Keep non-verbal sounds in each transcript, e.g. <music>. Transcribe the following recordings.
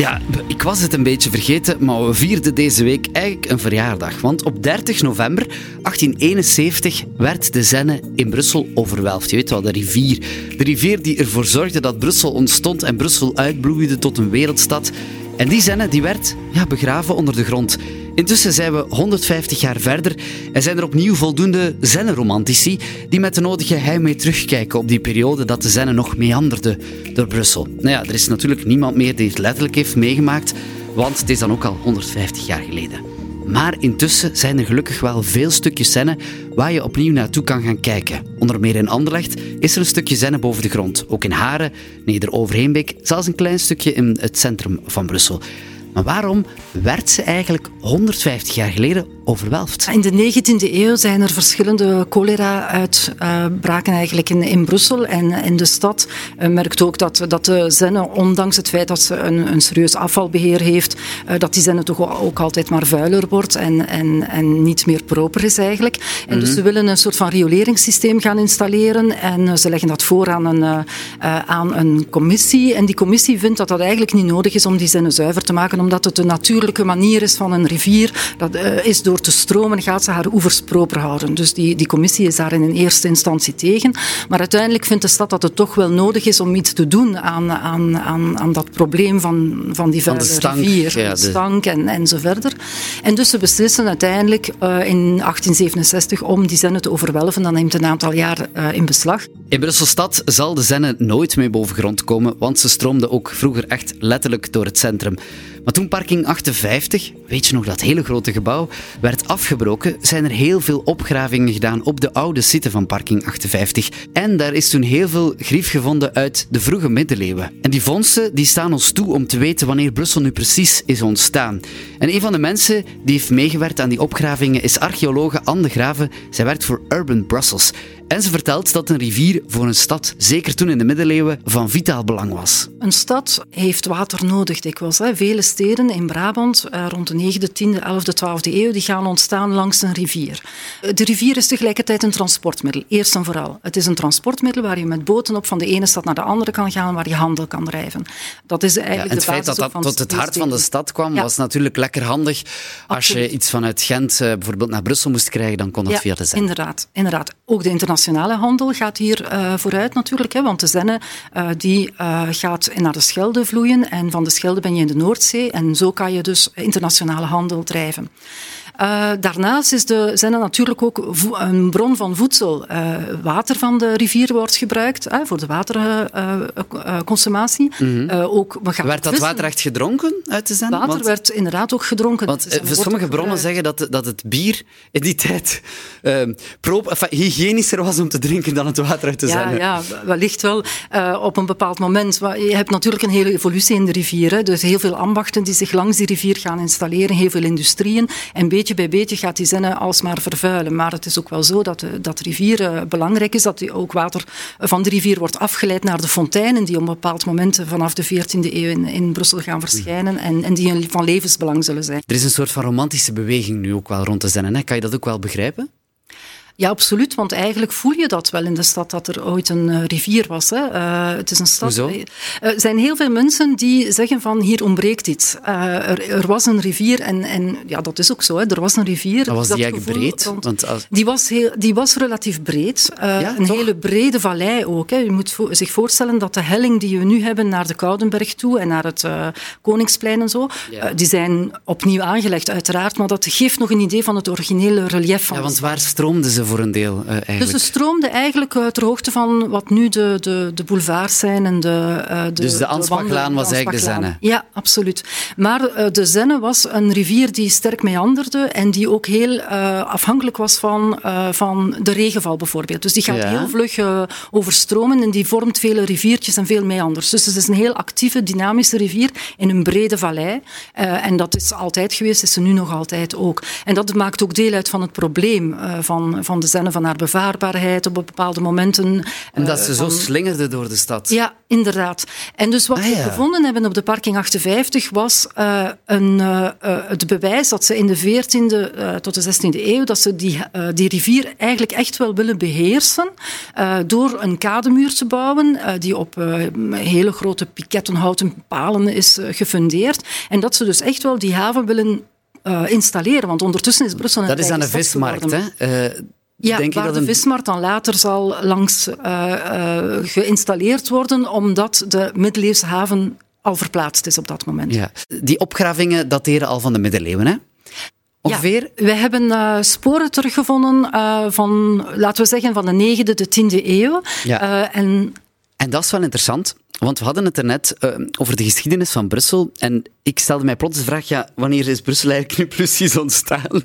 Ja, ik was het een beetje vergeten, maar we vierden deze week eigenlijk een verjaardag. Want op 30 november 1871 werd de Zenne in Brussel overwelfd. Je weet wel, de rivier. De rivier die ervoor zorgde dat Brussel ontstond en Brussel uitbloeide tot een wereldstad. En die Zenne die werd ja, begraven onder de grond. Intussen zijn we 150 jaar verder en zijn er opnieuw voldoende Zenne-romantici die met de nodige heimwee terugkijken op die periode dat de Zenne nog meanderde door Brussel. Nou ja, er is natuurlijk niemand meer die het letterlijk heeft meegemaakt, want het is dan ook al 150 jaar geleden. Maar intussen zijn er gelukkig wel veel stukjes Zenne waar je opnieuw naartoe kan gaan kijken. Onder meer in Anderlecht is er een stukje Zenne boven de grond. Ook in Haren, Neder-Overheenbeek, zelfs een klein stukje in het centrum van Brussel. Maar waarom werd ze eigenlijk 150 jaar geleden In de 19e eeuw zijn er verschillende cholera-uitbraken eigenlijk in, in Brussel. En in de stad uh, merkt ook dat, dat de Zenne, ondanks het feit dat ze een, een serieus afvalbeheer heeft, uh, dat die Zenne toch ook altijd maar vuiler wordt en, en, en niet meer proper is eigenlijk. En mm -hmm. dus ze willen een soort van rioleringssysteem gaan installeren en uh, ze leggen dat voor aan een, aan een commissie. En die commissie vindt dat dat eigenlijk niet nodig is om die Zenne zuiver te maken, omdat het de natuurlijke manier is van een rivier. Dat is door te stromen gaat ze haar oevers proper houden. Dus die, die commissie is daar in eerste instantie tegen. Maar uiteindelijk vindt de stad dat het toch wel nodig is om iets te doen aan, aan, aan, aan dat probleem van, van die vuile rivier. Ja, de stank en, en zo verder. En dus ze beslissen uiteindelijk uh, in 1867 om die Zenne te overwelven. Dat neemt een aantal jaar uh, in beslag. In Brussel-stad zal de Zenne nooit meer boven grond komen, want ze stroomde ook vroeger echt letterlijk door het centrum. Maar toen parking 58, weet je nog dat hele grote gebouw, werd afgebroken, zijn er heel veel opgravingen gedaan op de oude site van parking 58. En daar is toen heel veel grief gevonden uit de vroege middeleeuwen. En die vondsten die staan ons toe om te weten wanneer Brussel nu precies is ontstaan. En een van de mensen die heeft meegewerkt aan die opgravingen is archeologe Anne de Graven. Zij werkt voor Urban Brussels. En ze vertelt dat een rivier voor een stad, zeker toen in de middeleeuwen, van vitaal belang was. Een stad heeft water nodig dikwijls. Hè. Vele steden in Brabant uh, rond de 9e, 10e, 11e, 12e eeuw die gaan ontstaan langs een rivier. De rivier is tegelijkertijd een transportmiddel, eerst en vooral. Het is een transportmiddel waar je met boten op van de ene stad naar de andere kan gaan, waar je handel kan drijven. Dat is eigenlijk ja, en het de feit dat dat tot het hart van de stad kwam, ja. was natuurlijk lekker handig. Als Absoluut. je iets vanuit Gent uh, bijvoorbeeld naar Brussel moest krijgen, dan kon dat ja, via de Zenne. Inderdaad, inderdaad. Ook de internationale handel gaat hier uh, vooruit natuurlijk, hè, want de Zenne uh, die, uh, gaat naar de Schelde vloeien en van de Schelde ben je in de Noordzee en zo kan je dus internationale handel drijven. Uh, daarnaast is de Zenne natuurlijk ook een bron van voedsel. Uh, water van de rivier wordt gebruikt voor de waterconsumatie. Mhm. ook, we gaan werd dat vissen. water echt gedronken uit de Zenne? Water Want- werd inderdaad ook gedronken. Want eh, sommige bronnen zeggen dat, dat het bier in die tijd eh, pro, enfin, hygiënischer was om te drinken dan het water uit de Ja, Zenne. ja, wellicht wel op een bepaald moment. Je hebt natuurlijk een hele evolutie in de rivier. Hè. Dus heel veel ambachten die zich langs die rivier gaan installeren, heel veel industrieën. En beetje bij beetje gaat die Zenne alsmaar vervuilen. Maar het is ook wel zo dat de, dat rivier uh, belangrijk is, dat die ook water van de rivier wordt afgeleid naar de fonteinen die op een bepaald moment vanaf de 14e eeuw in, in Brussel gaan verschijnen en, en die van levensbelang zullen zijn. Er is een soort van romantische beweging nu ook wel rond de Zenne. Hè? Kan je dat ook wel begrijpen? Ja, absoluut. Want eigenlijk voel je dat wel in de stad, dat er ooit een uh, rivier was. Hè. Uh, het is een stad. Hoezo? Er zijn heel veel mensen die zeggen van hier ontbreekt iets. Uh, er, er, was een rivier en, en ja, dat is ook zo. Hè. Er was een rivier. Maar was dat die eigenlijk gevoel, breed? want Want als... Die, was heel, die was relatief breed. Ja, een toch? hele brede vallei ook. Hè. Je moet vo zich voorstellen dat de helling die we nu hebben naar de Koudenberg toe en naar het Koningsplein en zo, Ja. die zijn opnieuw aangelegd uiteraard, maar dat geeft nog een idee van het originele relief van Ja, want waar stroomden ze voor een deel uh, dus eigenlijk? ze stroomde eigenlijk ter hoogte van wat nu de, de, de boulevards zijn. En de, uh, de, Dus de Ansbachlaan was eigenlijk de Zenne? Ja, absoluut. Maar uh, de Zenne was een rivier die sterk meanderde en die ook heel afhankelijk was van, van de regenval bijvoorbeeld. Dus die gaat Ja. heel vlug overstromen en die vormt vele riviertjes en veel meanders. Dus het is een heel actieve, dynamische rivier in een brede vallei. En dat is altijd geweest, is ze nu nog altijd ook. En dat maakt ook deel uit van het probleem van, van van de Zenne, van haar bevaarbaarheid op bepaalde momenten. Omdat ze zo van- slingerde door de stad. ja, inderdaad. En dus wat Ah, we ja. gevonden hebben op de parking 58 was eh, een, eh, eh, het bewijs dat ze in de 14e eh, tot de 16e eeuw dat ze die, eh, die rivier eigenlijk echt wel willen beheersen eh, door een kademuur te bouwen eh, die op eh, hele grote pikettenhouten palen is eh, gefundeerd. En dat ze dus echt wel die haven willen eh, installeren. Want ondertussen is Brussel een Dat is aan de vismarkt, hè? Eh, Ja, denk waar dat de een... vismarkt dan later zal langs eh, eh, geïnstalleerd worden, omdat de middeleeuwse haven al verplaatst is op dat moment. Ja. Die opgravingen dateren al van de middeleeuwen, hè? Ongeveer? Ja, wij hebben eh, sporen teruggevonden van, laten we zeggen, van de 9e, de 10e eeuw. Ja. En En dat is wel interessant, want we hadden het er net eh, over de geschiedenis van Brussel. En ik stelde mij plots de vraag, ja, wanneer is Brussel eigenlijk nu precies ontstaan? <laughs>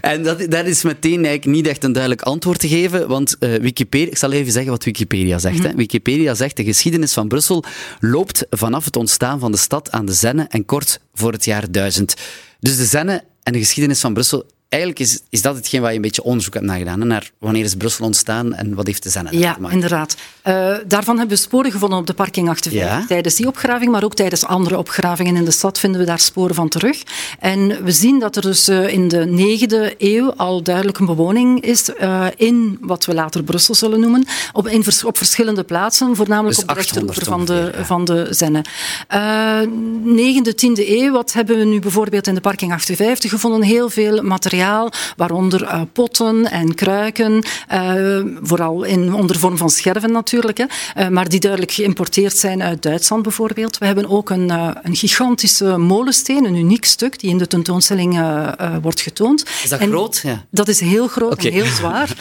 En dat, dat is meteen eigenlijk niet echt een duidelijk antwoord te geven, want eh, Wikipedia, ik zal even zeggen wat Wikipedia zegt. hè. Wikipedia zegt, de geschiedenis van Brussel loopt vanaf het ontstaan van de stad aan de Zenne en kort voor het jaar 1000. Dus de Zenne en de geschiedenis van Brussel, eigenlijk is, is dat hetgeen waar je een beetje onderzoek hebt naar gedaan, hè, naar wanneer is Brussel ontstaan en wat heeft de daarmee ja, te maken. inderdaad. Eh, daarvan hebben we sporen gevonden op de parking 58 Ja. tijdens die opgraving, maar ook tijdens andere opgravingen in de stad vinden we daar sporen van terug. En we zien dat er dus eh, in de 9e eeuw al duidelijk een bewoning is eh, in wat we later Brussel zullen noemen, op, in vers- op verschillende plaatsen, voornamelijk Dus op de 800 rechteroever van de, ja. van de Zenne. Eh 9e, 10e eeuw, wat hebben we nu bijvoorbeeld in de parking 58 gevonden? Heel veel materiaal, waaronder eh, potten en kruiken, eh, vooral in onder vorm van scherven natuurlijk, hè, eh, maar die duidelijk geïmporteerd zijn uit Duitsland bijvoorbeeld. We hebben ook een, een gigantische molensteen, een uniek stuk, die in de tentoonstelling wordt getoond. Is dat En groot? Ja. Dat is heel groot en heel zwaar. <laughs>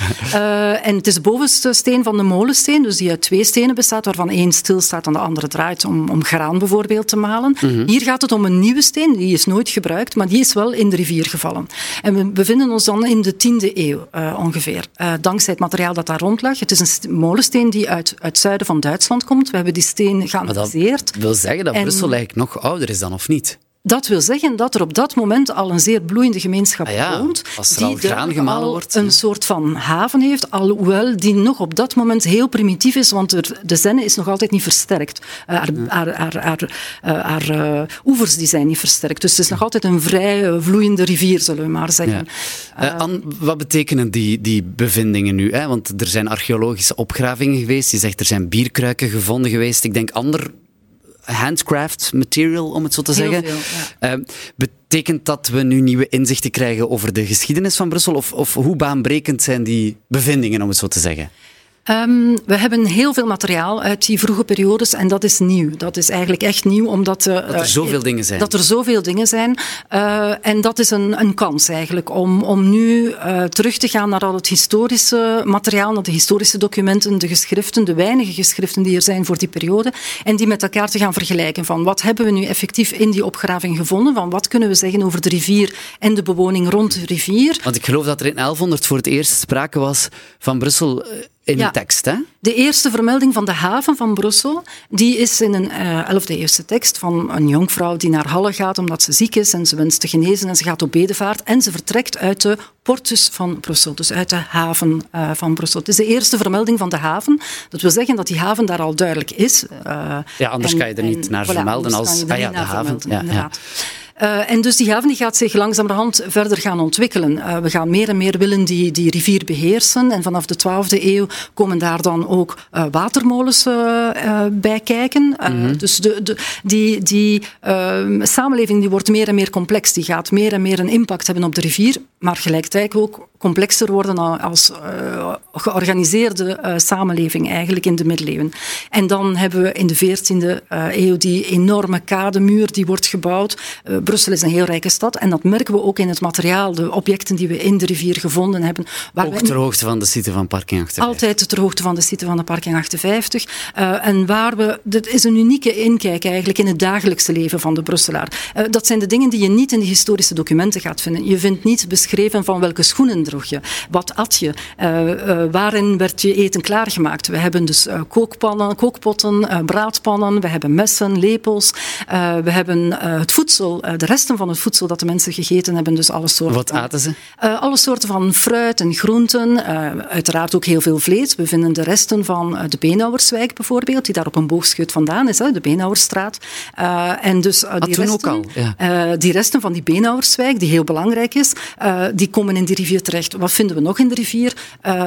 En het is de bovenste steen van de molensteen, dus die uit twee stenen bestaat, waarvan één stilstaat en de andere draait om, om graan bijvoorbeeld te malen. Mhm. Hier gaat het om een nieuwe steen, die is nooit gebruikt, maar die is wel in de rivier gevallen. En we bevinden ons dan in de 10e eeuw eh, ongeveer, eh, dankzij het materiaal dat daar rond lag. Het is een st- molensteen die uit, uit het zuiden van Duitsland komt. We hebben die steen Maar dat geanalyseerd. wil zeggen dat En- Brussel eigenlijk nog ouder is dan, of niet? Dat wil zeggen dat er op dat moment al een zeer bloeiende gemeenschap Ah ja, woont. als er die al graan gemalen al wordt, Een soort van haven heeft, alhoewel die nog op dat moment heel primitief is, want er, de Zenne is nog altijd niet versterkt. Eh, haar haar, haar, haar, haar eh, oevers die zijn niet versterkt. Dus het is nog altijd een vrij vloeiende rivier, zullen we maar zeggen. Ja. Anne, wat betekenen die, die bevindingen nu? Hè? Want er zijn archeologische opgravingen geweest. Je zegt er zijn bierkruiken gevonden geweest. Ik denk ander handcraft material, om het zo te Heel zeggen. veel, Eh, betekent dat we nu nieuwe inzichten krijgen over de geschiedenis van Brussel? Of, of hoe baanbrekend zijn die bevindingen, om het zo te zeggen? Ehm, we hebben heel veel materiaal uit die vroege periodes en dat is nieuw. Dat is eigenlijk echt nieuw, omdat... eh, Dat er zoveel dingen zijn. Dat er zoveel dingen zijn. Eh, en dat is een, een kans eigenlijk om, om nu eh, terug te gaan naar al het historische materiaal, naar de historische documenten, de geschriften, de weinige geschriften die er zijn voor die periode, en die met elkaar te gaan vergelijken. Van wat hebben we nu effectief in die opgraving gevonden? Van wat kunnen we zeggen over de rivier en de bewoning rond de rivier? Want ik geloof dat er in 1100 voor het eerst sprake was van Brussel eh, in Ja. de tekst. Hè? De eerste vermelding van de haven van Brussel, die is in een eh 11e eeuwse tekst van een jonkvrouw die naar Halle gaat omdat ze ziek is en ze wenst te genezen en ze gaat op bedevaart en ze vertrekt uit de portus van Brussel, dus uit de haven eh, van Brussel. Het is de eerste vermelding van de haven. Dat wil zeggen dat die haven daar al duidelijk is. eh, Ja, anders en- kan je er niet en- naar voilà, vermelden als- ah ja, de haven. vermelden, Ja, Eh, en dus die haven die gaat zich langzamerhand verder gaan ontwikkelen. Eh, we gaan meer en meer willen die, die rivier beheersen. En vanaf de 12e eeuw komen daar dan ook eh, watermolens bij kijken. Mhm. Dus de, de, die, die samenleving die wordt meer en meer complex. Die gaat meer en meer een impact hebben op de rivier. Maar gelijktijdig ook complexer worden als georganiseerde samenleving eigenlijk in de middeleeuwen. En dan hebben we in de 14e eh, eeuw die enorme kademuur die wordt gebouwd. Eh, Brussel is een heel rijke stad en dat merken we ook in het materiaal, de objecten die we in de rivier gevonden hebben. Waar Ook ter hoogte van de site van Parking 58. altijd ter hoogte van de site van de parking 58. Eh, en waar we, dit is een unieke inkijk eigenlijk in het dagelijkse leven van de Brusselaar. Eh, dat zijn de dingen die je niet in de historische documenten gaat vinden. Je vindt niet beschreven beschreven van welke schoenen droeg je, wat at je, waarin werd je eten klaargemaakt. We hebben dus kookpannen, kookpotten, braadpannen, we hebben messen, lepels, we hebben het voedsel, de resten van het voedsel dat de mensen gegeten hebben, dus alle soorten. Wat aten ze? alle soorten van fruit en groenten, uiteraard ook heel veel vlees. We vinden de resten van de Beenhouwerswijk bijvoorbeeld, die daar op een boogschut vandaan is, hè, de Beenhouwerstraat. Uh, en dus die, resten, al, ja. uh, die resten van die Beenhouwerswijk, die heel belangrijk is, die komen in die rivier terecht. Wat vinden we nog in de rivier?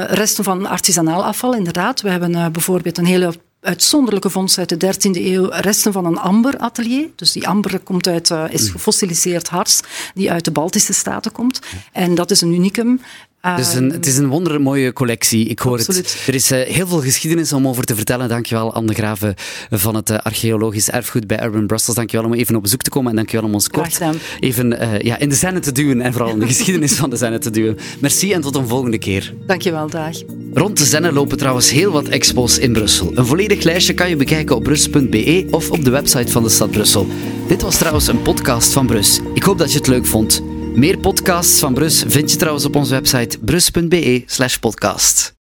resten van artisanaal afval, inderdaad. We hebben bijvoorbeeld een hele uitzonderlijke vondst uit de 13e eeuw, resten van een amberatelier. Dus die amber komt uit, uh, is mm. gefossiliseerd hars, die uit de Baltische Staten komt. En dat is een unicum. Dus een, het is een wondermooie collectie. Ik hoor het. Er is uh, heel veel geschiedenis om over te vertellen. Dankjewel, Anne de Graven van het uh, Archeologisch Erfgoed bij Urban Brussels. Dankjewel om even op bezoek te komen en dankjewel om ons kort even uh, ja, in de scène te duwen en vooral in de geschiedenis van de scène te duwen. Merci en tot een volgende keer. Dankjewel, dag. Rond de Zenne lopen trouwens heel wat expos in Brussel. Een volledig lijstje kan je bekijken op brus.be of op de website van de stad Brussel. Dit was trouwens een podcast van Brus. Ik hoop dat je het leuk vond. Meer podcasts van Brus vind je trouwens op onze website brus.be/podcast.